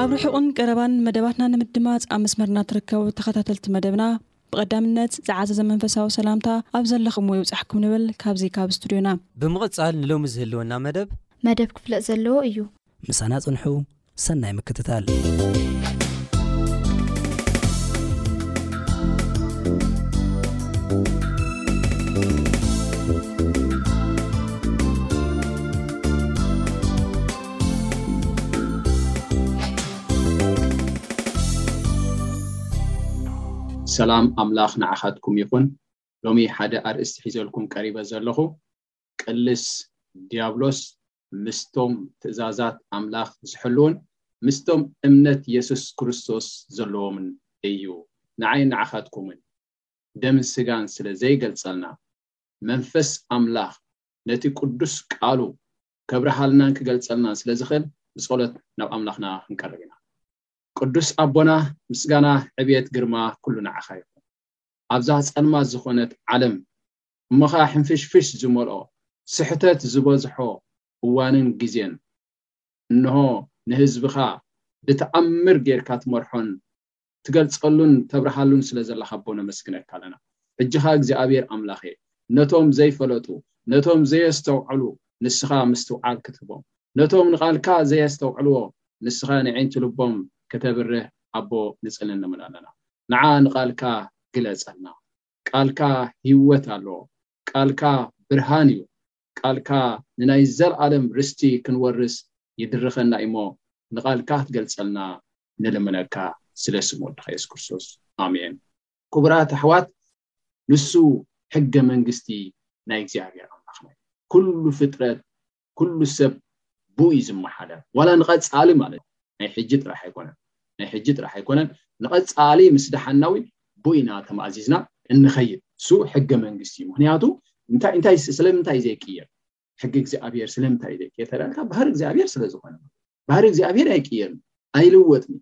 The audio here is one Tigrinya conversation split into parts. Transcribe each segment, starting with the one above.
ኣብ ርሑቕን ቀረባን መደባትና ንምድማጽ ኣብ መስመርና ትርከቡ ተኸታተልቲ መደብና ብቐዳምነት ዝዓዘዘ መንፈሳዊ ሰላምታ ኣብ ዘለኹምዎ ይብጻሕኩም ንብል ካብዚ ካብ ስቱድዮና። ብምቕጻል ንሎሚ ዝህልወና መደብ። መደብ ክፍለጥ ዘለዎ እዩ። ምሳና ጽንሑ ሰናይ ምክትታል። ሰላም ኣምላኽ ንዓኻትኩም ይኹን ሎሚ ሓደ ኣርእስቲ ሒዘልኩም ቀሪበ ዘለኹ ቅልስ ዲያብሎስ ምስቶም ትእዛዛት ኣምላኽ ዝሕልውን ምስቶም እምነት የሱስ ክርስቶስ ዘለዎምን እዩ ንዓይ ንዓኻትኩምን ደምን ስጋን ስለ ዘይገልጸልና መንፈስ ኣምላኽ ነቲ ቅዱስ ቃሉ ከብርሃልናን ክገልጸልና ስለ ዝኽእል ብጸሎት ናብ ኣምላኽና ክንቀርብ ኢና ቅዱስ ኣቦና ምስጋና ዕብየት ግርማ ኩሉ ንዓኻ ይኹን ኣብዛ ጸልማት ዝኾነት ዓለም እሞ ኸኣ ሕንፍሽፍሽ ዝመልኦ ስሕተት ዝበዝሖ እዋንን ግዜን እንሆ ንህዝብኻ ብተኣምር ጌርካ ትመርሖን ትገልጸሉን ተብርሃሉን ስለ ዘለኻ ኣቦ ነመስግነካ ኣለና ሕጂ ከኣ እግዚኣብሔር ኣምላኬ ነቶም ዘይፈለጡ ነቶም ዘየስተውዐሉ ንስኻ ምስትውዓል ክትህቦም ነቶም ንቃልካ ዘየስተውዕልዎ ንስኻ ነዒንቲ ልቦም ከተብርህ ኣቦ ንጽልን ንምን ኣለና ንዓ ንቃልካ ግለጸልና ቃልካ ሂወት ኣለዎ ቃልካ ብርሃን እዩ ቃልካ ንናይ ዘልኣለም ርስቲ ክንወርስ ይድርኸና ኢሞ ንቃልካ ክትገልጸልና ንልምነካ ስለ ስም ወድኻ የሱስ ክርስቶስ ኣሜን። ኩቡራት ኣሕዋት ንሱ ሕገ መንግስቲ ናይ እግዚኣብሔር ኣምላኽና እዩ ኩሉ ፍጥረት ኩሉ ሰብ ብኡ እዩ ዝመሓደር ዋላ ንቀጻሊ ማለት እዩ ናይ ሕጂ ጥራሕ ኣይኮነን ናይ ሕጂ ጥራሕ ኣይኮነን ንቐጻሊ ምስ ደሓንና ውን ቡኡ ኢና ተማእዚዝና እንኸይድ እሱ ሕገ መንግስቲ እዩ ምክንያቱ እንታይ እንታይ ስለምንታይ ዘይቅየር ሕጊ እግዚኣብሔር ስለምንታይ እዩ ዘይቅየር ተዳልካ ባህሪ እግዚኣብሔር ስለ ዝኾነ ባህሪ እግዚኣብሔር ኣይቅየርን ኣይልወጥን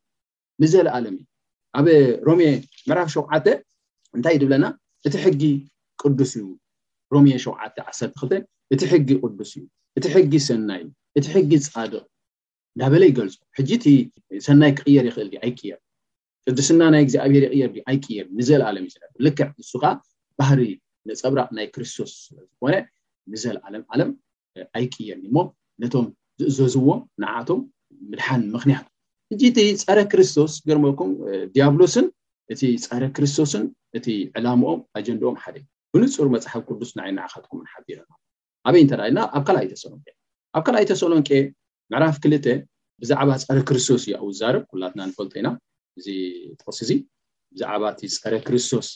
ንዘለኣለም እዩ ኣብ ሮሜ ምዕራፍ ሸውዓተ እንታይ እዩ ድብለና እቲ ሕጊ ቅዱስ እዩ ሮሜ ሸውዓተ ዓሰርተ ክልተ እቲ ሕጊ ቅዱስ እዩ እቲ ሕጊ ሰናይ እዩ እቲ ሕጊ ፃድቕ ዳበለ ይገልጾ ሕጂ እቲ ሰናይ ክቕየር ይኽእል ድዩ ኣይቅየር ቅድስና ናይ እግዚኣብሔር ይቕየር ድዩ ኣይቅየር ንዘለኣለም እዩ ዝነብር ልክዕ ንሱ ከዓ ባህሪ ነጸብራቕ ናይ ክርስቶስ ስለ ዝኾነ ንዘለኣለም ኣለም ኣይቅየርን እሞ ነቶም ዝእዘዝዎ ንዓቶም ምድሓን ምክንያት ሕጂ እቲ ፀረ ክርስቶስ ገርመኩም ዲያብሎስን እቲ ፀረ ክርስቶስን እቲ ዕላምኦም ኣጀንድኦም ሓደ እዩ ብንፁር መፅሓፍ ቅዱስ ንዓይ ንዓኻትኩምን ሓቢረና ኣበይ እንተ ደኣ ኢልና ኣብ ካልኣይ ተሰሎንቄ ኣብ ካልኣይ ተሰሎንቄ ምዕራፍ ክልተ ብዛዕባ ፀረ ክርስቶስ እዩ ኣብኡ ዝዛረብ ኩላትና ንፈልጦ ኢና እዚ ጥቕሲ እዚ ብዛዕባ እቲ ፀረ ክርስቶስ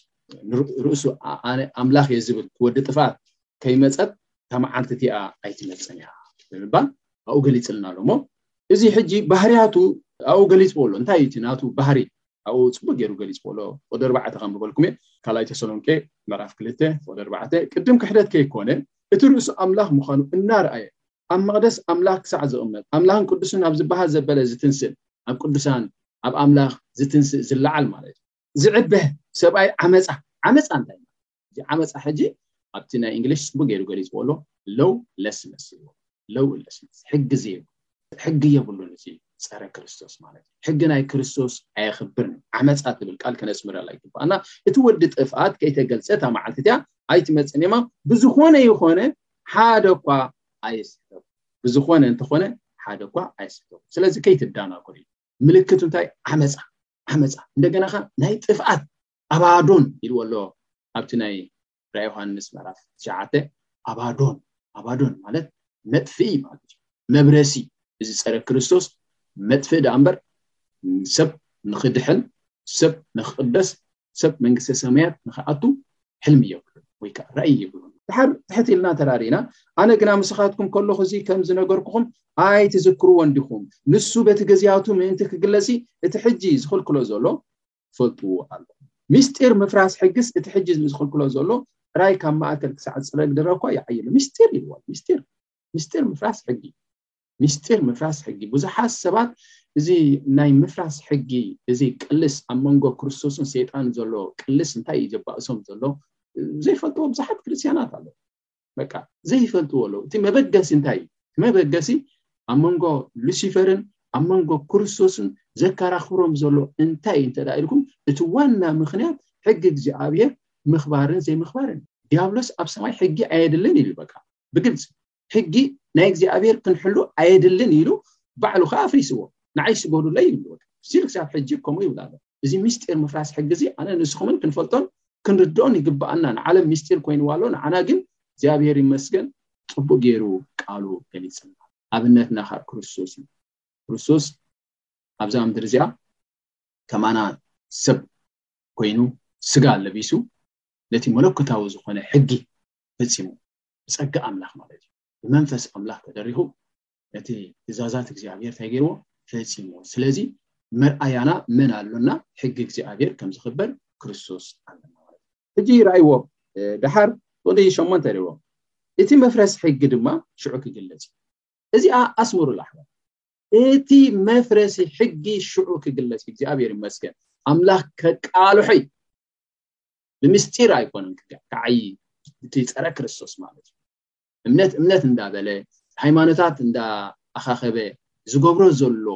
ርእሱ ኣነ ኣምላኽ እየ ዝብል ክወዲ ጥፋት ከይመፀት እታ መዓልቲ እቲኣ ኣይትመፅን እያ ብምባል ኣብኡ ገሊፅልና ኣሎ እሞ እዚ ሕጂ ባህርያቱ ኣብኡ ገሊፅዎ ኣሎ እንታይ እዩ እቲ ናቱ ባህሪ ኣብኡ ጽቡቅ ጌሩ ገሊጽዎ ኣሎ ፍቅዲ ኣርባዕተ ከንብበልኩም እየ ካልኣይ ተሰሎንቄ ምዕራፍ ክልተ ፍቅዲ ኣርባዕተ ቅድም ክሕደት ከይኮነ እቲ ርእሱ ኣምላኽ ምዃኑ እናርኣየ ኣብ መቅደስ ኣምላኽ ክሳዕ ዝቅመጥ ኣምላኽን ቅዱስን ኣብ ዝበሃል ዘበለ ዝትንስእ ኣብ ቅዱሳን ኣብ ኣምላኽ ዝትንስእ ዝለዓል ማለት እዩ ዝዕበ ሰብኣይ ዓመጻ ዓመጻ እንታይ እዚ ዓመጻ ሕጂ ኣብቲ ናይ እንግሊሽ ጽቡቅ ገይሩ ገሊጽዎ ኣሎ ሎው ለስነስ ይብሎ ሎው ለስነስ ሕጊ ዘይ ሕጊ የብሉን እዚ ጸረ ክርስቶስ ማለት እዩ ሕጊ ናይ ክርስቶስ ኣየኽብርን ዓመጻ ትብል ቃል ከነስምረላ ይግባኣና እቲ ወዲ ጥፍኣት ከይተገልጸ እታ መዓልቲ እቲኣ ኣይትመጽን የማ ብዝኾነ ይኾነ ሓደ እኳ ኣይስሕተኩ ብዝኾነ እንተኾነ ሓደ እኳ ኣይስሕተኩ ስለዚ ከይትዳናጎሪ ምልክቱ እንታይ ዓመጻ ዓመጻ እንደገናኻ ናይ ጥፍኣት ኣባዶን ኢልዎ ኣሎ ኣብቲ ናይ ራእይ ዮሃንስ ምዕራፍ ትሽዓተ ኣባዶን ኣባዶን ማለት መጥፍኢ ማለት እዩ መብረሲ እዚ ፀረ ክርስቶስ መጥፍኢ ደኣ እምበር ሰብ ንክድሕን ሰብ ንክቅደስ ሰብ መንግስተ ሰማያት ንክኣቱ ሕልሚ የብሉን ወይ ከዓ ራእይ የብሉን ድሓር ትሕት ኢልና ተራሪና ኣነ ግና ምስኻትኩም ከለኹ እዚ ከም ዝነገርኩኹም ኣይትዝክርዎን ዲኹም ንሱ በቲ ግዜያቱ ምእንቲ ክግለጺ እቲ ሕጂ ዝኽልክሎ ዘሎ ትፈልጥዎ ኣለኹም። ምስጢር ምፍራስ ሕግስ እቲ ሕጂ ዝኽልክሎ ዘሎ ጥራይ ካብ ማእከል ክሳዕ ዝጽረግ ድረ እኳ ይዓይሎ። ምስጢር ኢልዎ። ምስጢር ምስጢር ምፍራስ ሕጊ ምስጢር ምፍራስ ሕጊ ብዙሓት ሰባት እዚ ናይ ምፍራስ ሕጊ እዚ ቅልስ ኣብ መንጎ ክርስቶስን ሰይጣን ዘሎ ቅልስ እንታይ እዩ ዘባእሶም ዘሎ ዘይፈልጥዎ ብዙሓት ክርስትያናት ኣለዉ። በቃ ዘይፈልጥዎ ኣለዉ እቲ መበገሲ እንታይ እዩ እቲ መበገሲ ኣብ መንጎ ሉሲፈርን ኣብ መንጎ ክርስቶስን ዘከራኽሮም ዘሎ እንታይ እዩ እንተ ኢልኩም እቲ ዋና ምክንያት ሕጊ እግዚኣብሔር ምኽባርን ዘይምኽባርን ዲያብሎስ ኣብ ሰማይ ሕጊ ኣየድልን ኢሉ በቃ ብግልፂ ሕጊ ናይ እግዚኣብሔር ክንሕሉ ኣየድልን ኢሉ ባዕሉ ከዓ ኣፍሪስዎ ንዓይ ስጎዱለይ ይብሉ ሲል ክሳብ ሕጂ ከምኡ ይብላ ኣሎ እዚ ምስጢር ምፍራስ ሕጊ እዚ ኣነ ንስኹምን ክንፈልጦን ክንርድኦን ይግባኣና ንዓለም ምስጢር ኮይንዋ ኣሎ ንዓና ግን እግዚኣብሄር ይመስገን ፅቡቅ ገይሩ ቃሉ ገሊፅና ኣብነትና ካብ ክርስቶስ እዩ ክርስቶስ ኣብዛ ምድሪ እዚኣ ከማና ሰብ ኮይኑ ስጋ ለቢሱ ነቲ መለኮታዊ ዝኾነ ሕጊ ፈፂሙ ብፀጋ ኣምላኽ ማለት እዩ ብመንፈስ ኣምላኽ ተደሪኹ እቲ ትእዛዛት እግዚኣብሔር እንታይ ገይርዎ ፈፂምዎ ስለዚ መርኣያና መን ኣሎና ሕጊ እግዚኣብሔር ከም ዝኽበር ክርስቶስ ኣለና ማለት ሕጂ ይርኣይዎ ድሓር ፍቕዲ ሸሞንተ ሪዎ እቲ መፍረስ ሕጊ ድማ ሽዑ ክግለጽ እዩ እዚኣ ኣስምሩላ ኣሕዋት እቲ መፍረሲ ሕጊ ሽዑ ክግለጽ እዩ እግዚኣብሔር ይመስገን ኣምላኽ ከቃልሖይ ብምስጢር ኣይኮነን ክዓይ እቲ ፀረ ክርስቶስ ማለት እዩ እምነት እምነት እንዳበለ ሃይማኖታት እንዳ ኣኻኸበ ዝገብሮ ዘሎ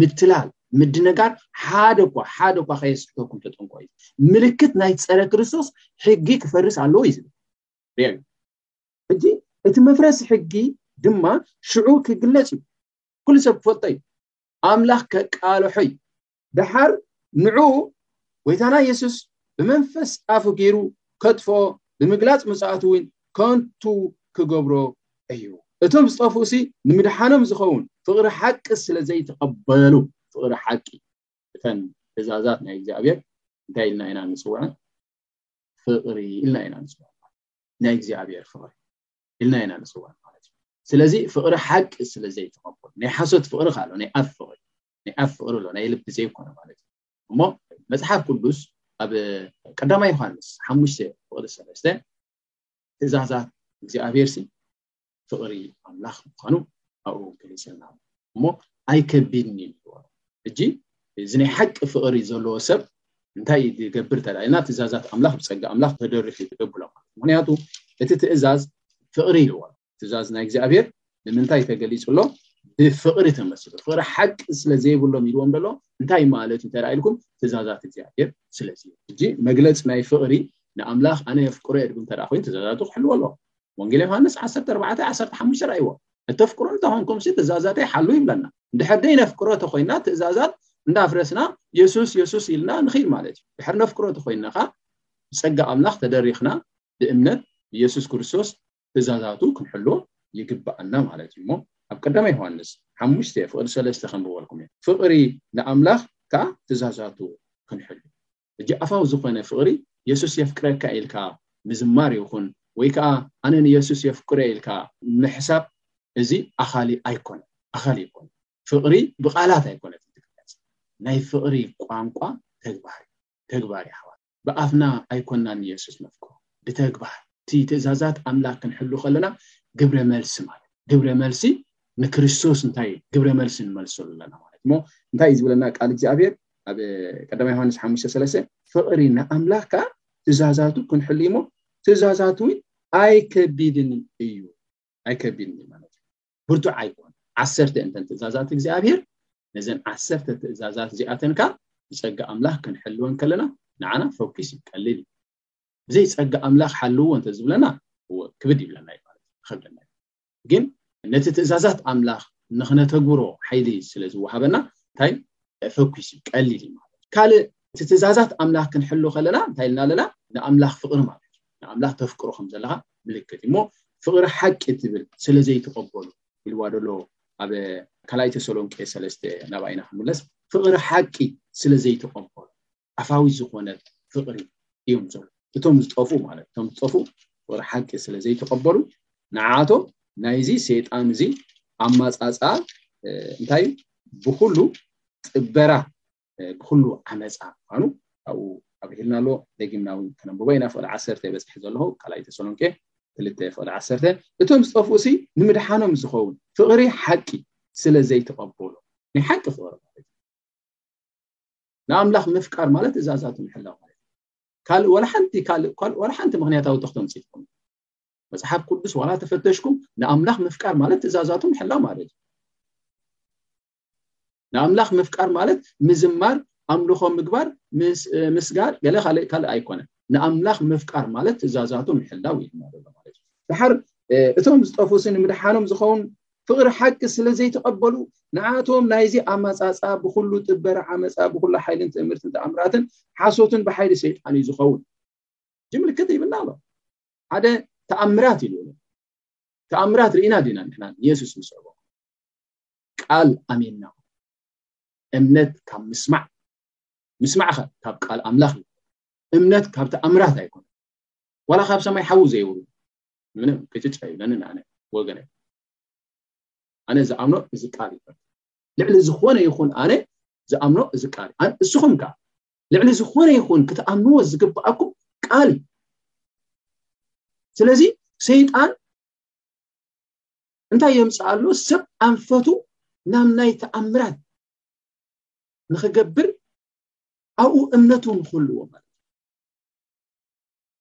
ምትላል ምድንጋር ሓደ እኳ ሓደ እኳ ከየስሕተኩም ተጠንቀቁ እዩ ምልክት ናይ ፀረ ክርስቶስ ሕጊ ክፈርስ ኣለዎ እዩ ዝብል ሕጂ እቲ መፍረሲ ሕጊ ድማ ሽዑ ክግለጽ እዩ ኩሉ ሰብ ክፈልጦ እዩ ኣምላኽ ከቃልሖ እዩ ደሓር ንዕኡ ጐይታና የሱስ ብመንፈስ ኣፉ ገይሩ ከጥፍኦ ብምግላጽ ምጽኣቱ እውን ከንቱ ክገብሮ እዩ። እቶም ዝጠፍኡሲ ንምድሓኖም ዝኸውን ፍቕሪ ሓቂ ስለ ዘይተቐበሉ ፍቕሪ ሓቂ እተን ትእዛዛት ናይ እግዚኣብሔር እንታይ ኢልና ኢና ንጽውዐን? ፍቕሪ ኢልና ኢና ንጽውዐን ማለት ናይ እግዚኣብሔር ፍቕሪ ኢልና ኢና ንጽውዐን ማለት እዩ። ስለዚ ፍቕሪ ሓቂ ስለ ዘይተቐበሉ ናይ ሓሶት ፍቕሪ ካሎ ናይ ኣፍ ፍቕሪ ናይ ኣብ ፍቕሪ ኣሎ ናይ ልቢ ዘይኮነ ማለት እዩ እሞ መፅሓፍ ቅዱስ ኣብ ቀዳማይ ዮሃንስ ሓሙሽተ ፍቕሪ ሰለስተ ትእዛዛት እግዚኣብሔር ሲ ፍቕሪ ኣምላኽ ምዃኑ ኣብኡ ገሊፀና እሞ ኣይከቢድን እዩ ይብልዎ ሕጂ እዚ ናይ ሓቂ ፍቕሪ ዘለዎ ሰብ እንታይ ዝገብር ተላኢልና ትእዛዛት ኣምላኽ ብፀጋ ኣምላኽ ተደርፊ እዩ ደብሎ ማለት ምክንያቱ እቲ ትእዛዝ ፍቕሪ ይልዎ ትእዛዝ ናይ እግዚኣብሔር ንምንታይ ተገሊጹ ኣሎ ብፍቕሪ ተመሲሉ ፍቕሪ ሓቂ ስለ ዘይብሎም ኢልዎም ዘሎ እንታይ ማለት እዩ ተራኢልኩም ትእዛዛት እግዚኣብሔር ስለዚ ሕጂ መግለፂ ናይ ፍቕሪ ንኣምላኽ ኣነ የፍቅሮ እየ ድብል እንተደኣ ኮይኑ ትእዛዛቱ ክሕልዎ ኣለዎ ወንጌል ዮሃንስ 14 15 ርኣይዎ እተፍቅሮ እንተኾንኩምሲ ትእዛዛተይ ሓሉ ይብለና እንድሕር ደይነፍቅሮ ተኮይና ትእዛዛት እንዳፍረስና የሱስ የሱስ ኢልና ንኽድ ማለት እዩ ድሕር ነፍቅሮ ተኮይና ኸዓ ብፀጋ ኣምላኽ ተደሪኽና ብእምነት ብየሱስ ክርስቶስ ትእዛዛቱ ክንሕሉ ይግብኣና ማለት እዩ እሞ ኣብ ቀዳማይ ዮሃንስ ሓሙሽተ ፍቕዲ ሰለስተ ከንብበልኩም እየ ፍቕሪ ንኣምላኽ ከኣ ትእዛዛቱ ክንሕሉ ሕጂ ኣፋዊ ዝኾነ ፍቕሪ የሱስ የፍቅረካ ኢልካ ምዝማር ይኹን ወይ ከኣ ኣነ ንየሱስ የፍቅሮ ኢልካ ምሕሳብ እዚ ኣኻሊ ኣይኮነ ኣኻሊ ኣይኮነ ፍቕሪ ብቓላት ኣይኮነት ትግለጽ ናይ ፍቕሪ ቋንቋ ተግባር ተግባር ይሓዋ ብኣፍና ኣይኮናን ንየሱስ ነፍቅሮ ብተግባር እቲ ትእዛዛት ኣምላክ ክንሕሉ ከለና ግብረ መልሲ ማለት ግብረ መልሲ ንክርስቶስ እንታይ ግብረ መልሲ ንመልሰሉ ኣለና ማለት እሞ እንታይ እዩ ዝብለና ቃል እግዚኣብሔር ኣብ ቀዳማ ዮሃንስ ሓሙሽተ ሰለስተ ፍቕሪ ንኣምላኽ ከዓ ትእዛዛቱ ክንሕሉ እሞ ትእዛዛቱ እውን ኣይከቢድን እዩ ኣይከቢድን እዩ ማለት እዩ ብርቱዕ ኣይኮን ዓሰርተ እንተን ትእዛዛት እግዚኣብሔር ነዘን ዓሰርተ ትእዛዛት እዚኣተን ከዓ ብፀጋ ኣምላኽ ክንሕልወን ከለና ንዓና ፎኪስ ይቀልል እዩ ብዘይ ፀጋ ኣምላኽ ሓልዎ እንተዝብለና እወ ክብድ ይብለና እዩ ማለት ይኸብደና እዩ ግን ነቲ ትእዛዛት ኣምላኽ ንክነተግብሮ ሓይሊ ስለ ዝወሃበና እንታይ ፎኪስ እዩ ቀሊል እዩ ማለት ካልእ እቲ ትእዛዛት ኣምላኽ ክንሕሉ ከለና እንታይ ኢልና ኣለና ንኣምላኽ ፍቕሪ ማለት እዩ ንኣምላኽ ተፍቅሮ ከም ዘለኻ ምልክት እዩ እሞ ፍቕሪ ሓቂ ትብል ስለ ዘይትቐበሉ ኢልዋ ደሎ ኣብ ካልኣይ ተሰሎንቄ ሰለስተ ናብኣ ኢና ክንምለስ ፍቕሪ ሓቂ ስለ ዘይትቐበሉ ኣፋዊት ዝኾነት ፍቕሪ እዮም ዘሎ እቶም ዝጠፍኡ ማለት እቶም ዝጠፍኡ ፍቕሪ ሓቂ ስለ ዘይትቐበሉ ንዓቶም ናይዚ ሰይጣን እዚ ኣማፃፅኣ እንታይ ብኩሉ ጥበራ ብኩሉ ዓመጻ ምዃኑ ካብኡ ኣብሪሁልና ኣሎ። ደጊምና ውን ከነንብቦ ኢና ፍቕዲ ዓሰርተ በጺሐ ዘለኹ ካልኣይ ተሰሎንቄ ክልተ ፍቕዲ ዓሰርተ እቶም ዝጠፍኡሲ ንምድሓኖም ዝኸውን ፍቕሪ ሓቂ ስለ ዘይተቐበሎ ናይ ሓቂ ፍቕሪ ማለት እዩ ንኣምላኽ ምፍቃር ማለት ትእዛዛቱ ምሕላው ማለት እዩ ካልእ ዋላ ሓንቲ ካልእ ዋላ ሓንቲ ምክንያታዊ ተኽቶም ጽፍኩም መጽሓፍ ቅዱስ ዋላ ተፈተሽኩም ንኣምላኽ ምፍቃር ማለት ትእዛዛቱ ምሕላው ማለት እዩ ንኣምላኽ ምፍቃር ማለት ምዝማር፣ ኣምልኾ ምግባር፣ ምስጋድ ገለ ካልእ ካልእ ኣይኮነን። ንኣምላኽ ምፍቃር ማለት ትእዛዛቱ ምሕላው እዩ ድማ ዘሎ ማለት እዩ። ደሓር እቶም ዝጠፉሲ ንምድሓኖም ዝኸውን ፍቕሪ ሓቂ ስለ ዘይተቐበሉ ንዓቶም ናይዚ ኣመጻጽኣ ብኹሉ ጥበረ ዓመጻ ብኹሉ ሓይልን ትእምርትን ተኣምራትን ሓሶትን ብሓይሊ ሰይጣን እዩ ዝኸውን ጅምልክት ይብልና ኣሎ ሓደ ተኣምራት ይልብሉ ተኣምራት ርኢና ዲና ንሕና ንየሱስ ንስዕቦ ቃል ኣሚንና እምነት ካብ ምስማዕ ምስማዕ ኸ ካብ ቃል ኣምላኽ እዩ እምነት ካብ ተኣምራት ኣይኮነ ዋላ ካብ ሰማይ ሓዊ ዘይብሉ ምንም ቅጭጭ ኣይብለንን ኣነ ወገነ ኣነ ዝኣምኖ እዚ ቃል እዩ ልዕሊ ዝኾነ ይኹን ኣነ ዝኣምኖ እዚ ቃል እዩ እስኹም ከዓ ልዕሊ ዝኾነ ይኹን ክትኣምንዎ ዝግብኣኩም ቃል እዩ ስለዚ ሰይጣን እንታይ የምጽእ ኣሎ ሰብ ኣንፈቱ ናብ ናይ ተኣምራት ንክገብር ኣብኡ እምነቱ ንክህልዎ ማለት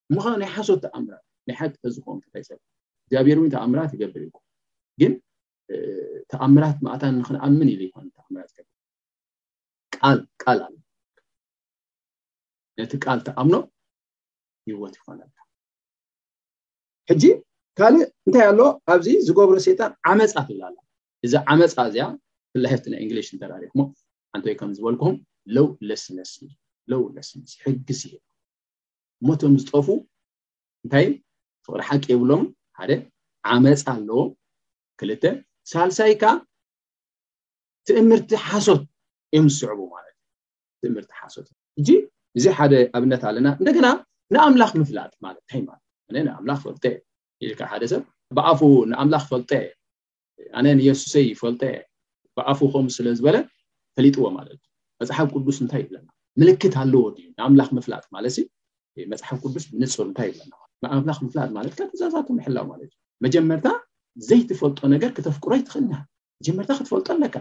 እዩ ምዃኑ ናይ ሓሶት ተኣምራት ናይ ሓቂ ተዝኾን ክታይ ሰብ እግዚኣብሔር እውን ተኣምራት ይገብር ይኮ ግን ተኣምራት ማእታን ንክንኣምን ኢሉ ይኮን ተኣምራት ይገብር ቃል ቃል ኣሎ ነቲ ቃል ተኣምኖ ህይወት ይኾነልካ ሕጂ ካልእ እንታይ ኣሎ ኣብዚ ዝገብሮ ሴጣን ዓመፃ ትብል ኣላ እዚ ዓመፃ እዚኣ ፍላሕፍቲ ናይ እንግሊሽ እንተራሪኹሞ ሓንቲ ወይ ከም ዝበልኩም ሎው ለስነስ እዩ ሎው ለስነስ ሕግስ እዩ እሞቶም ዝጠፉ እንታይ ፍቅሪ ሓቂ የብሎም ሓደ ዓመፃ ኣለዎ ክልተ ሳልሳይካ ትእምርቲ ሓሶት እዮም ዝስዕቡ ማለት ትእምርቲ ሓሶት እዩ ሕጂ እዚ ሓደ ኣብነት ኣለና እንደገና ንኣምላኽ ምፍላጥ ማለት እንታይ ማለት ኣነ ንኣምላኽ ፈልጠ ኢልካ ሓደ ሰብ ብኣፉ ንኣምላኽ ፈልጠ ኣነ ንየሱሰይ ይፈልጠ ብኣፉ ከምኡ ስለ ዝበለ ፈሊጥዎ ማለት እዩ መፅሓፍ ቅዱስ እንታይ ይብለና ምልክት ኣለዎ ድዩ ንኣምላኽ ምፍላጥ ማለት እዩ መፅሓፍ ቅዱስ ብንፁር እንታይ ይብለና ንኣምላኽ ምፍላጥ ማለት ከ ትእዛዛቱ ምሕላው ማለት እዩ መጀመርታ ዘይትፈልጦ ነገር ክተፍቅሮ ይትኽእል መጀመርታ ክትፈልጦ ኣለካ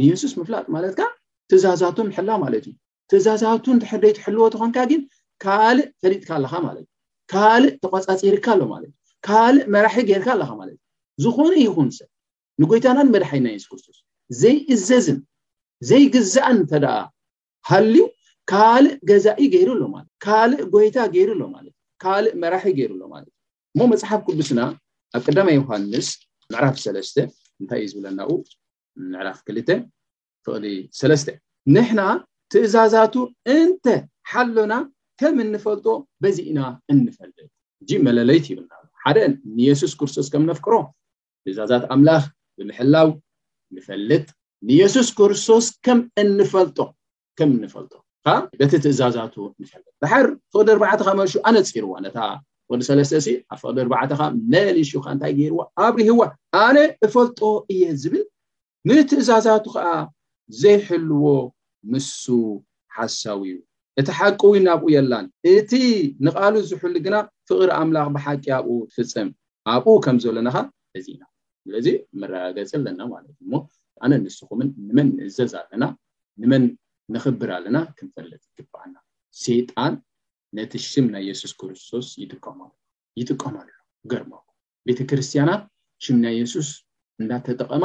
ንየሱስ ምፍላጥ ማለት ከ ትእዛዛቱ ምሕላው ማለት እዩ ትእዛዛቱ እንድሕር ዘይትሕልዎ ተኾንካ ግን ካልእ ፈሊጥካ ኣለካ ማለት እዩ ካልእ ተቆፃፂርካ ኣሎ ማለት እዩ ካልእ መራሒ ጌርካ ኣለካ ማለት እዩ ዝኾነ ይኹን ሰብ ንጎይታናን መድሓይና የሱስ ክርስቶስ ዘይእዘዝን ዘይግዛእን እንተደኣ ሃልዩ ካልእ ገዛኢ ገይሩ ኣሎ ማለት ካልእ ጎይታ ገይሩ ኣሎ ማለት ካልእ መራሒ ገይሩ ኣሎ ማለት እሞ መጽሓፍ ቅዱስና ኣብ ቀዳማይ ዮሃንስ ምዕራፍ ሰለስተ እንታይ እዩ ዝብለና ኡ ምዕራፍ ክልተ ፍቕሊ ሰለስተ ንሕና ትእዛዛቱ እንተ ሓሎና ከም እንፈልጦ በዚ ኢና እንፈልጥ እጂ መለለይት ይብልና ሓደ ንየሱስ ክርስቶስ ከም ነፍቅሮ ትእዛዛት ኣምላኽ ብምሕላው ንፈልጥ ንየሱስ ክርስቶስ ከም እንፈልጦ ከም እንፈልጦ ካ በቲ ትእዛዛቱ ንፈልጥ ድሓር ፍቕዲ ኣርባዕተ ካ መልሹ ኣነጺርዋ ነታ ፍቕዲ ሰለስተ ሲ ኣብ ፍቕዲ ኣርባዕተ ካ መሊሹ ካ እንታይ ገይርዋ ኣብሪህዋ ኣነ እፈልጦ እየ ዝብል ንትእዛዛቱ ከዓ ዘይሕልዎ ንሱ ሓሳዊ እዩ እቲ ሓቂ እውን ኣብኡ የላን እቲ ንቓሉ ዝሕሉ ግና ፍቕሪ ኣምላኽ ብሓቂ ኣብኡ ትፍጸም ኣብኡ ከም ዘሎናኻ እዚ ኢና ስለዚ መረጋገፂ ኣለና ማለት እዩ እሞ ኣነ ንስኹምን ንመን ንእዘዝ ኣለና ንመን ንኽብር ኣለና ክንፈልጥ ይግባኣና ሴጣን ነቲ ሽም ናይ የሱስ ክርስቶስ ይጥቀመሉ ይጥቀመሉ ገርመኩ ቤተ ክርስትያናት ሽም ናይ የሱስ እንዳተጠቐማ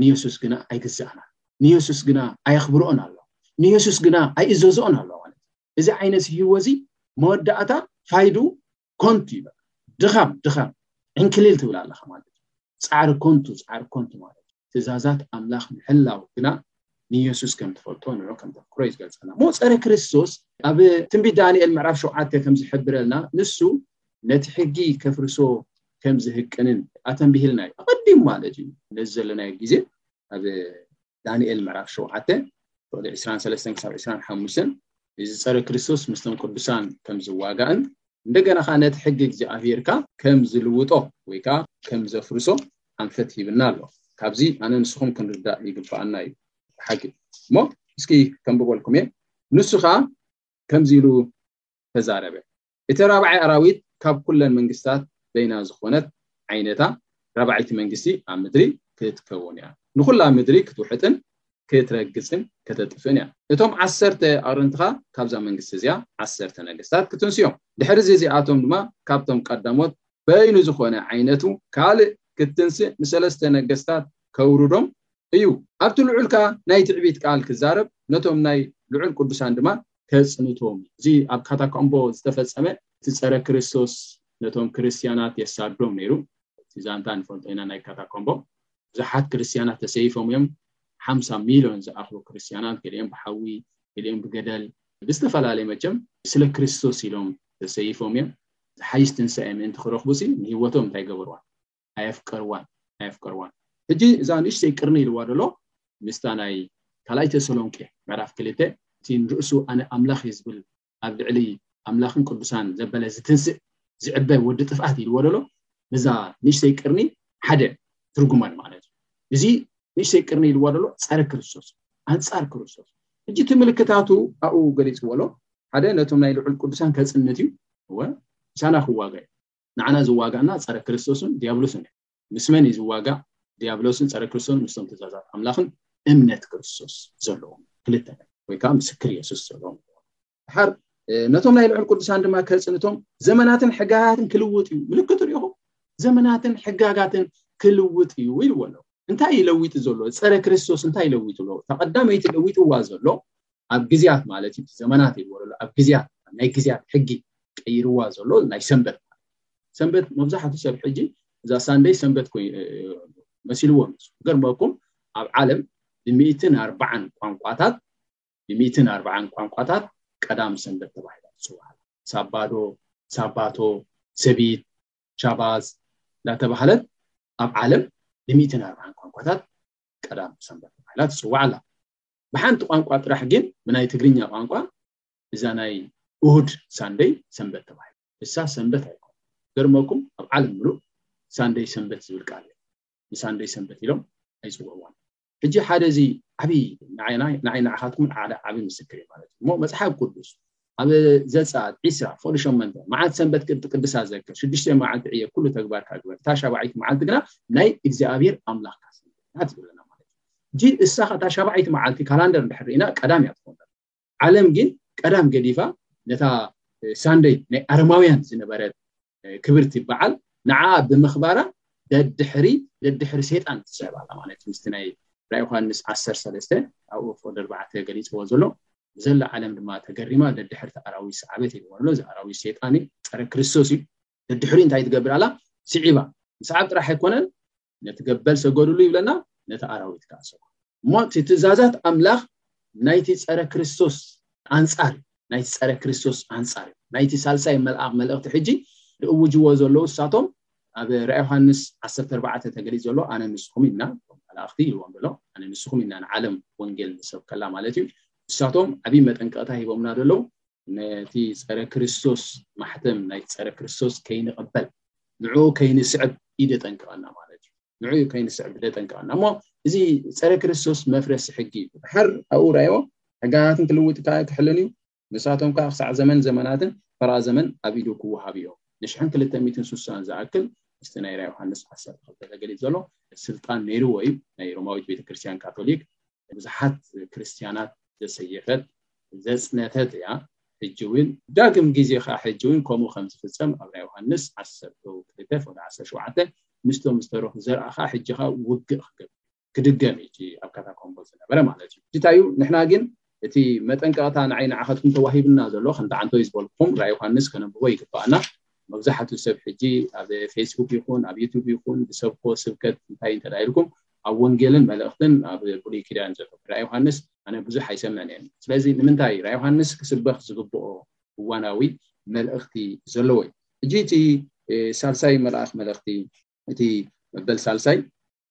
ንየሱስ ግና ኣይግዛእና ንየሱስ ግና ኣየኽብርኦን ኣሎ ንየሱስ ግና ኣይእዘዝኦን ኣሎ ማለት እዚ ዓይነት ህይወ እዚ መወዳእታ ፋይዱ ኮንቲ ድኻም ድኻም ዕንክሊል ትብል ኣለኻ ማለት እዩ ፃዕሪ ኮንቱ ፃዕሪ ኮንቱ ማለት እዩ ትእዛዛት ኣምላኽ ምሕላው ግና ንየሱስ ከም ትፈልጦ ንዑ ከም ተፍክሮ እዩ ዝገልፀና እሞ ፀረ ክርስቶስ ኣብ ትንቢት ዳንኤል ምዕራፍ ሸውዓተ ከም ዝሕብረልና ንሱ ነቲ ሕጊ ከፍርሶ ከም ዝህቅንን ኣተንቢሂልና እዩ ኣቐዲሙ ማለት እዩ ነዚ ዘለናዮ ግዜ ኣብ ዳንኤል ምዕራፍ ሸውዓተ ፍቕዲ ዕስራን ሰለስተን ክሳብ ዕስራን ሓሙሽተን እዚ ፀረ ክርስቶስ ምስቶም ቅዱሳን ከም ዝዋጋእን እንደገና ከዓ ነቲ ሕጊ እግዚኣብሄርካ ከም ዝልውጦ ወይ ከዓ ከም ዘፍርሶ ኣንፈት ሂብና ኣሎ ካብዚ ኣነ ንስኹም ክንርዳእ ይግባኣና እዩ ብሓቂ እሞ እስኪ ከምብበልኩም እየ ንሱ ከዓ ከምዚ ኢሉ ተዛረበ እቲ ራብዓይ ኣራዊት ካብ ኩለን መንግስታት በይና ዝኾነት ዓይነታ ራብዐይቲ መንግስቲ ኣብ ምድሪ ክትከውን እያ። ንኹላ ምድሪ ክትውሕጥን ክትረግጽን ከተጥፍእን እያ። እቶም ዓሰርተ ኣቕርንትኻ ካብዛ መንግስቲ እዚኣ ዓሰርተ ነገስታት ክትንሱ እዮም። ድሕርዚ እዚኣቶም ድማ ካብቶም ቀዳሞት በይኑ ዝኾነ ዓይነቱ ካልእ ክትንስእ ንሰለስተ ነገስታት ከውርዶም እዩ። ኣብቲ ልዑልካ ናይ ትዕቢት ቃል ክዛረብ ነቶም ናይ ልዑል ቅዱሳን ድማ ከጽንቶም እዩ። እዚ ኣብ ካታኮምቦ ዝተፈጸመ እቲ ጸረ ክርስቶስ ነቶም ክርስትያናት የሳዶም ነይሩ። እቲ ዛንታ ንፈልጦ ኢና ናይ ካታኮምቦ። ብዙሓት ክርስትያናት ተሰይፎም እዮም። ሓምሳ ሚልዮን ዝኣኽሉ ክርስትያናት ገሊኦም ብሓዊ ገሊኦም ብገደል ብዝተፈላለየ መቸም ስለ ክርስቶስ ኢሎም ተሰይፎም እዮም። ዝሓይሽ ትንሳኤ ምእንቲ ክረኽቡሲ ንህይወቶም እንታይ ገበርዋ? ኣየፍቀርዋን ኣየፍቀርዋን ሕጂ እዛ ንእሽተይ ቅርኒ ኢልዋ ዘሎ ምስታ ናይ ካልኣይ ተሰሎንቄ ምዕራፍ ክልተ እቲ ንርእሱ ኣነ ኣምላኽ እየ ዝብል ኣብ ልዕሊ ኣምላኽን ቅዱሳን ዘበለ ዝትንስእ ዝዕበ ወዲ ጥፍኣት ኢልዎ ዘሎ ነዛ ንእሽተይ ቅርኒ ሓደ ትርጉማን ማለት እዩ እዚ ንእሽተይ ቅርኒ ኢልዋ ዘሎ ፀረ ክርስቶስ ኣንፃር ክርስቶስ ሕጂ እቲ ምልክታቱ ኣብኡ ገሊፅዎ ኣሎ ሓደ ነቶም ናይ ልዑል ቅዱሳን ከፅንት እዩ እወ ምሳና ክዋጋ እዩ ንዓና ዝዋጋእና ጸረ ክርስቶስን ድያብሎስን እዩ። ምስ መን እዩ ዝዋጋእ? ድያብሎስን ጸረ ክርስቶስን ምስቶም ትእዛዛት ኣምላኽን እምነት ክርስቶስ ዘለዎም ክልተ ወይ ከኣ ምስክር የሱስ ዘለዎም ድሓር ነቶም ናይ ልዑል ቅዱሳን ድማ ከጽንቶም ዘመናትን ሕጋጋትን ክልውጥ እዩ ምልክቱ ሪኢኹም ዘመናትን ሕጋጋትን ክልውጥ እዩ ኢልዎ ኣሎ እንታይ እዩ ለዊጡ ዘሎ ፀረ ክርስቶስ እንታይ ለዊጡ ኣሎ ተቐዳመይቲ ለዊጥዋ ዘሎ ኣብ ግዝያት ማለት እዩ ዘመናት ይግበረሉ ኣብ ግዝያት ናይ ግዝያት ሕጊ ቀይርዋ ዘሎ ናይ ሰንበት ሰንበት መብዛሕቱ ሰብ ሕጂ እዛ ሳንደይ ሰንበት መሲልዎ ንሱ ገርመኩም ኣብ ዓለም ብሚእትን ኣርባዓን ቋንቋታት ብሚእትን ኣርባዓን ቋንቋታት ቀዳም ሰንበት ተባሂላ ትፅዋዕ ሳባዶ ሳባቶ ሰቢት ሻባዝ እንዳተባህለት ኣብ ዓለም ብሚእትን ኣርባዓን ቋንቋታት ቀዳም ሰንበት ተባሂላ ትፅዋዕ ኣላ ብሓንቲ ቋንቋ ጥራሕ ግን ብናይ ትግርኛ ቋንቋ እዛ ናይ እሁድ ሳንደይ ሰንበት ተባሂላ ንሳ ሰንበት ኣይኮነን ክገርመኩም ኣብ ዓለም ምሉእ ሳንደይ ሰንበት ዝብል ቃል የለን ንሳንደይ ሰንበት ኢሎም ኣይፅውዕዋን ሕጂ ሓደ እዚ ዓብይ ንዓይ ንዓኻትኩም ሓደ ዓብይ ምስክር እዩ ማለት እዩ እሞ መፅሓፍ ቅዱስ ኣብ ዘጸኣት ዕስራ ፍቕዲ ሸሞንተ፣ መዓልቲ ሰንበት ቅድ ቅድሳ ዘክር፣ ሽዱሽተ መዓልቲ ዕየር፣ ኵሉ ተግባርካ ግበር፣ እታ ሻብዓይቲ መዓልቲ ግና ናይ እግዚኣብሄር ኣምላኽካ ሰንበት እያ ትብለና ማለት እዩ። ሕጂ እሳ እታ ሻብዓይቲ መዓልቲ ካላንደር እንድሕር ርኢና ቀዳም እያ ትኸውን ዘላ። ዓለም ግን ቀዳም ገዲፋ ነታ ሳንደይ ናይ ኣረማውያን ዝነበረት ክብርቲ በዓል ንዓኣ ብምኽባራ ደድሕሪ ደድሕሪ ሴጣን ትስዕብ ኣላ ማለት ምስቲ ናይ ራእይ ዮሃንስ ዓሰርተ ሰለስተ ኣብኡ ፍቅዲ ኣርባዕተ ገሊፅዎ ዘሎ ዘላ ዓለም ድማ ተገሪማ ደድሕርቲ ኣራዊት ሰዓበት ኢልዎ ኣሎ እዚ ኣራዊት ሴጣን እዩ ፀረ ክርስቶስ እዩ ደድሕሪ እንታይ ትገብር ኣላ ስዒባ ምስዓብ ጥራሕ ኣይኮነን ነቲ ገበል ሰገዱሉ ይብለና ነቲ ኣራዊት ከዓ ሰገዱ እሞ እቲ ትእዛዛት ኣምላኽ ናይቲ ፀረ ክርስቶስ ኣንፃር ናይቲ ፀረ ክርስቶስ ኣንፃር ናይቲ ሳልሳይ መልኣኽ መልእኽቲ ሕጂ ዝእውጅዎ ዘለዉ እሳቶም ኣብ ራ ዮሃንስ 14 ተገሊፅ ዘሎ ኣነ ንስኹም ኢና መላእኽቲ ይዎም ዘሎ ኣነ ንስኹም ኢና ንዓለም ወንጌል ንሰብከላ ማለት እዩ እሳቶም ዓብይ መጠንቀቕታ ሂቦምና ዘለዉ ነቲ ጸረ ክርስቶስ ማሕተም ናይ ጸረ ክርስቶስ ከይንቕበል ንዕኡ ከይንስዕብ እዩ ደጠንቅቐና ማለት እዩ ንዕኡ እዩ ከይንስዕብ ደጠንቅቐና እሞ እዚ ጸረ ክርስቶስ መፍረሲ ሕጊ እዩ ድሓር ኣብኡ ራዮ ሕጋጋትን ክልውጥ ከኣ ክሕልን እዩ ንሳቶም ከዓ ክሳዕ ዘመን ዘመናትን ፈራ ዘመን ኣብ ኢዱ ክወሃብ እዮም ንሽሕን ክልተ ሚትን ስሳን ዝኣክል ምስቲ ናይ ራ ዮሃንስ ዓሰርተ ክልተ ተገሊፅ ዘሎ ስልጣን ነይርዎ እዩ ናይ ሮማዊት ቤተክርስትያን ካቶሊክ ብዙሓት ክርስትያናት ዘሰየፈት ዘጽነተት እያ ሕጂ ውን ዳግም ግዜ ከኣ ሕጂ ውን ከምኡ ከም ዝፍጸም ኣብ ራዮሃንስ ዓሰርተው ክልተ ፍቕዲ ዓሰርተ ሸውዓተ ምስቶም ዝተረፉ ዘርኣ ከኣ ሕጂ ከኣ ውግእ ክግበር ክድገም እዩ እቲ ኣብ ካታኮምቦ ዝነበረ ማለት እዩ ሕጂ እንታይ እዩ ንሕና ግን እቲ መጠንቀቕታ ንዓይ ንዓኸትኩም ተዋሂብና ዘሎ ከምቲ ዓንተወይ ዝበልኩም ራይ ዮሃንስ ከነብቦ ይግባኣና መብዛሕቱ ሰብ ሕጂ ኣብ ፌስቡክ ይኹን ኣብ ዩቱብ ይኹን ብሰብኮ ስብከት እንታይ እንተ ኢልኩም ኣብ ወንጌልን መልእኽትን ኣብ ብሉይ ኪዳን ዘሎ ራእይ ዮሃንስ ኣነ ብዙሕ ኣይሰምዕን እየ ስለዚ ንምንታይ ራእይ ዮሃንስ ክስበኽ ዝግብኦ እዋናዊ መልእኽቲ ዘለዎ እዩ ሕጂ እቲ ሳልሳይ መልኣኽ መልእኽቲ እቲ መበል ሳልሳይ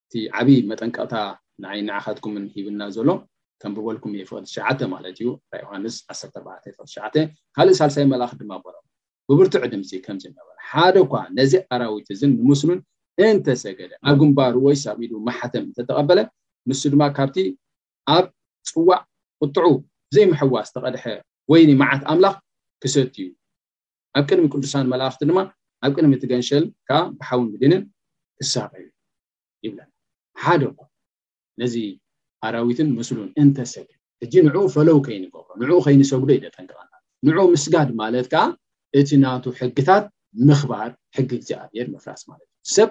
እቲ ዓብይ መጠንቀቕታ ንዓይ ንዓኻትኩምን ሂብና ዘሎ ከንብበልኩም እየ ፍቕዲ ትሽዓተ ማለት እዩ ራእይ ዮሃንስ ዓሰርተ ኣርባዕተ ፍቕዲ ትሽዓተ ካልእ ሳልሳይ መልኣኽ ድማ በሎም ብብርቱዕ ድምጺ ከም ዝነበረ፣ ሓደ'ኳ ነዚ ኣራዊት እዝን ንምስሉን እንተ ሰገደ፣ ኣብ ግንባሩ ወይስ ኣብ ኢዱ ማሕተም እንተ ተቐበለ፣ ንሱ ድማ ካብቲ ኣብ ጽዋዕ ቁጥዑ ብዘይ ምሕዋስ ዝተቐድሐ ወይኒ መዓት ኣምላኽ ክሰቲ'ዩ፣ ኣብ ቅድሚ ቅዱሳን መላእኽቲ ድማ ኣብ ቅድሚ እቲ ገንሸል ከኣ ብሓውን ብዲንን ክሳቐ'ዩ ይብለና። ሓደ'ኳ። ነዚ ኣራዊትን ምስሉን እንተሰግድ ሕጂ ንዕኡ ፈለው ከይንገብሮ ንዕኡ ከይንሰግዶ ይደጠንቅቐና ንዕኡ ምስጋድ ማለት ከኣ እቲ ናቱ ሕግታት ምኽባር ሕጊ እግዚኣብሔር ምፍራስ ማለት እዩ ሰብ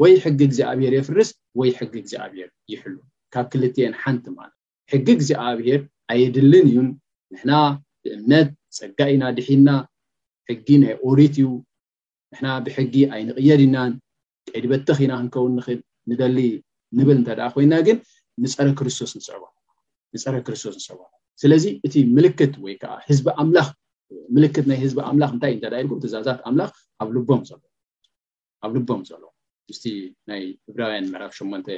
ወይ ሕጊ እግዚኣብሔር የፍርስ ወይ ሕጊ እግዚኣብሔር ይሕሉ ካብ ክልትኤን ሓንቲ ማለት ሕጊ እግዚኣብሔር ኣየድልን እዩን ንሕና ብእምነት ጸጋ ኢና ድሒና ሕጊ ናይ ኦሪት እዩ ንሕና ብሕጊ ኣይንቕየድ ኢናን ቀይዲ በተኽ ኢና ክንከውን ንኽእል ንደሊ ንብል እንተ ደኣ ኮይና ግን ንጸረ ክርስቶስ ንስዕቦ ንጸረ ክርስቶስ ንስዕቦ ስለዚ እቲ ምልክት ወይ ከዓ ህዝቢ ኣምላኽ ምልክት ናይ ህዝቢ ኣምላኽ እንታይ እንተ ደኣ ኢልኩም ትእዛዛት ኣምላኽ ኣብ ልቦም ዘሎ ኣብ ልቦም ዘሎ ምስቲ ናይ ዕብራውያን ምዕራፍ ሸሞንተ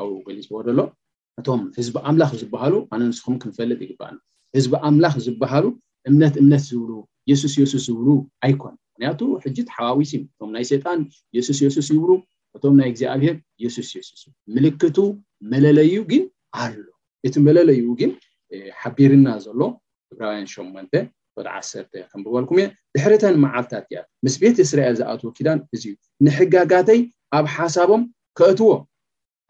ኣብኡ ገሊፅዎ ዘሎ እቶም ህዝቢ ኣምላኽ ዝበሃሉ ኣነ ንስኹም ክንፈልጥ ይግባእና ህዝቢ ኣምላኽ ዝበሃሉ እምነት እምነት ዝብሉ የሱስ የሱስ ዝብሉ ኣይኮን ምክንያቱ ሕጂ ተሓዋዊሲ እቶም ናይ ሰይጣን የሱስ የሱስ ይብሉ እቶም ናይ እግዚኣብሔር የሱስ የሱስ ምልክቱ መለለዩ ግን ኣሎ እቲ መለለዩ ግን ሓቢርና ዘሎ ዕብራውያን ሸሞንተ ወደ ዓሰርተ ከንብበልኩም እየ ድሕሪተን መዓልትታት እያ ምስ ቤት እስራኤል ዝኣትዎ ኪዳን እዚ እዩ ንሕጋጋተይ ኣብ ሓሳቦም ከእትዎ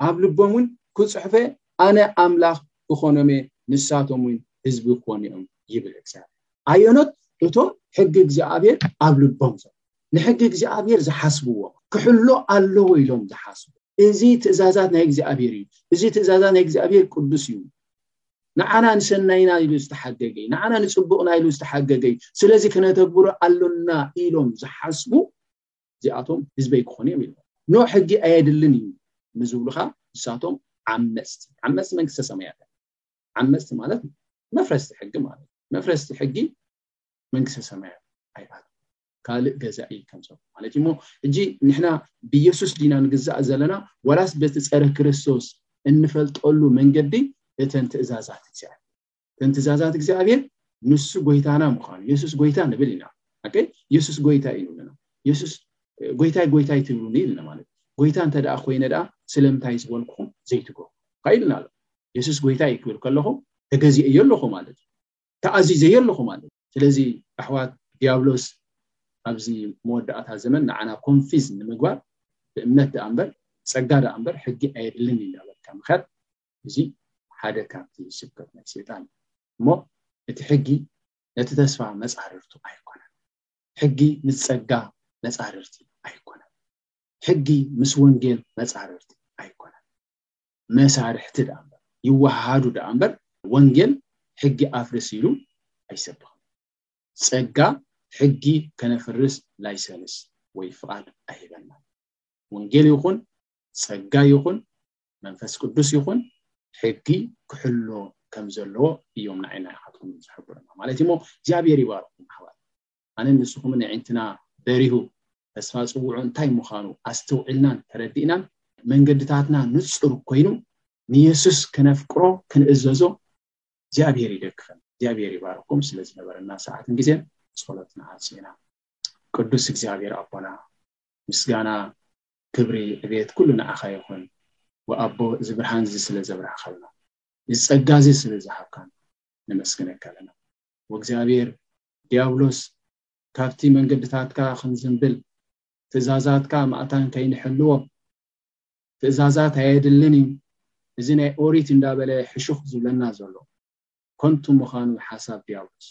ኣብ ልቦም እውን ክጽሕፎ እየ፣ ኣነ ኣምላኽ ክኾኖም እየ፣ ንሳቶም እውን ህዝቢ ክኾኑ እዮም ይብል እግዚኣብሄር። ኣየኖት እቶም ሕጊ እግዚኣብሄር ኣብ ልቦም ዘሎ፣ ንሕጊ እግዚኣብሄር ዝሓስብዎ፣ ክሕሎ ኣለዎ ኢሎም ዝሓስቡ፣ እዚ ትእዛዛት ናይ እግዚኣብሄር እዩ፣ እዚ ትእዛዛት ናይ እግዚኣብሄር ቅዱስ እዩ፣ ንዓና ንሰናይና ኢሉ ዝተሓገገ እዩ፣ ንዓና ንጽቡቕና ኢሉ ዝተሓገገ እዩ፣ ስለዚ ክነተግብሮ ኣሎና ኢሎም ዝሓስቡ እዚኣቶም ህዝበይ ክኾኑ እዮም ኢልዎም። ኖእ ሕጊ ኣየድልን እዩ ንዝብሉ ኸኣ ንሳቶም ዓመጽቲ፣ ዓመጽቲ መንግስተ ሰማያት እዮም። ዓመጽቲ ማለት መፍረስቲ ሕጊ ማለት እዩ። መፍረስቲ ሕጊ መንግስተ ሰማያት ኣይኣት ካልእ ገዛኢ ከም ዘሎ ማለት እዩ እሞ ሕጂ ንሕና ብኢየሱስ ዲና ንግዛእ ዘለና ዋላስ በቲ ጸረ ክርስቶስ እንፈልጠሉ መንገዲ እተን ትእዛዛት እግዚኣብሔር እተን ትእዛዛት እግዚኣብሔር ንሱ ጎይታና ምዃኑ የሱስ ጎይታ ንብል ኢና ኦኬ የሱስ ጎይታ እዩ ንብለና የሱስ ጎይታይ ጎይታይ ትብሉኒ ኢልና ማለት ጎይታ እንተ ደኣ ኮይነ ደኣ ስለምንታይ ዝበልኩኹም ዘይትገብሩ ካኢልና ኣሎ የሱስ ጎይታ እዩ ክብል ከለኹ ተገዚአዮ ኣለኹ ማለት እዩ ተኣዚዘዮ ኣለኹ ማለት ስለዚ ኣሕዋት ዲያብሎስ ኣብዚ መወዳእታ ዘመን ንዓና ኮንፊዝ ንምግባር ብእምነት ደኣ እምበር ጸጋ ደኣ እምበር ሕጊ ኣየድልን እዩ እናበልካ ምክያድ እዚ ሓደ ካብቲ ስብከት ናይ ሰይጣን እዩ እሞ እቲ ሕጊ ነቲ ተስፋ መጻርርቱ ኣይኮነን ሕጊ ምስ ጸጋ መጻርርቲ ኣይኮነን ሕጊ ምስ ወንጌል መጻርርቲ ኣይኮነን መሳርሕቲ ደኣ እምበር ይወሃሃዱ ደኣ እምበር ወንጌል ሕጊ ኣፍርስ ኢሉ ኣይሰብኽን ጸጋ ሕጊ ከነፍርስ ላይሰንስ ወይ ፍቓድ ኣይህበናን ወንጌል ይኹን ጸጋ ይኹን መንፈስ ቅዱስ ይኹን ሕጊ ክሕሎ ከም ዘለዎ እዮም ንዓይና ይሓትኩም ዝሕብሩና ማለት እሞ እግዚኣብሔር ይባርኩም ኣሕዋት ኣነ ንስኹምን ኣዒንትና በሪሁ ተስፋ ፅውዑ እንታይ ምዃኑ ኣስተውዒልናን ተረዲእናን መንገድታትና ንፁር ኮይኑ ንየሱስ ክነፍቅሮ ክንእዘዞ እግዚኣብሔር ይደግፈን እግዚኣብሔር ይባርኩም ስለ ዝነበረና ሰዓትን ግዜን ጸሎትና ኣፅና ቅዱስ እግዚኣብሔር ኣቦና ምስጋና ክብሪ ዕብየት ኩሉ ንዓኻ ይኹን ወኣቦ እዚ ብርሃን እዚ ስለ ዘብራህካልና እዚ ጸጋ እዚ ስለ ዝሃብካና ነመስግነካ ኣለና ወእግዚኣብሔር ድያብሎስ ካብቲ መንገድታትካ ክንዝንብል ትእዛዛትካ ማእታን ከይንሕልዎ ትእዛዛት ኣየድልን እዩ እዚ ናይ ኦሪት እንዳበለ ሕሹኽ ዝብለና ዘሎ ከንቱ ምዃኑ ሓሳብ ድያብሎስ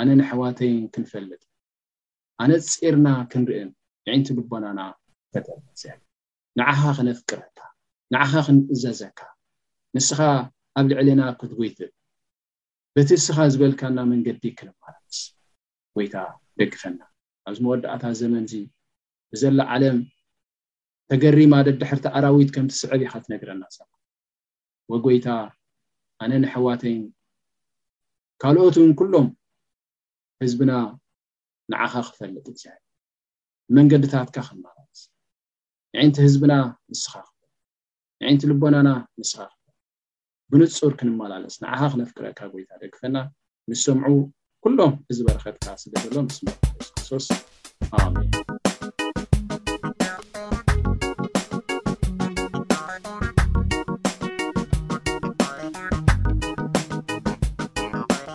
ኣነ ንኣሕዋተይን ክንፈልጥ ኣነጺርና ክንርእን የዒንቲ ልቦናና ፈጠረልና። ንዓኻ ክነፍቅረካ፣ ንዓኻ ክንእዘዘካ፣ ንስኻ ኣብ ልዕሌና ክትጎይትት፣ በቲ እስኻ ዝበልካና መንገዲ ክንመላለስ ጎይታ ደግፈና። ኣብዚ መወዳእታ ዘመንዚ ብዘላ ዓለም ተገሪማ ደድሕርቲ ኣራዊት ከም ትስዕብ ኢኻ ትነግረና ዘላ። ወጎይታ ኣነን ኣሕዋተይን ካልኦትን ኩሎም ህዝብና ንዓኻ ክፈልጥ እግዚኣብሔር መንገድታትካ ክማራጽ ንዕንቲ ህዝብና ንስኻ ክበል ንዕንቲ ልቦናና ንስኻ ክበል ብንጹር ክንመላለስ ንዓኻ ክነፍቅረካ ጎይታ ደግፈና ንሰምዑ ኩሎም እዚ በረኸትካ ስደደሎም ስም የሱስ ክርስቶስ ኣሜን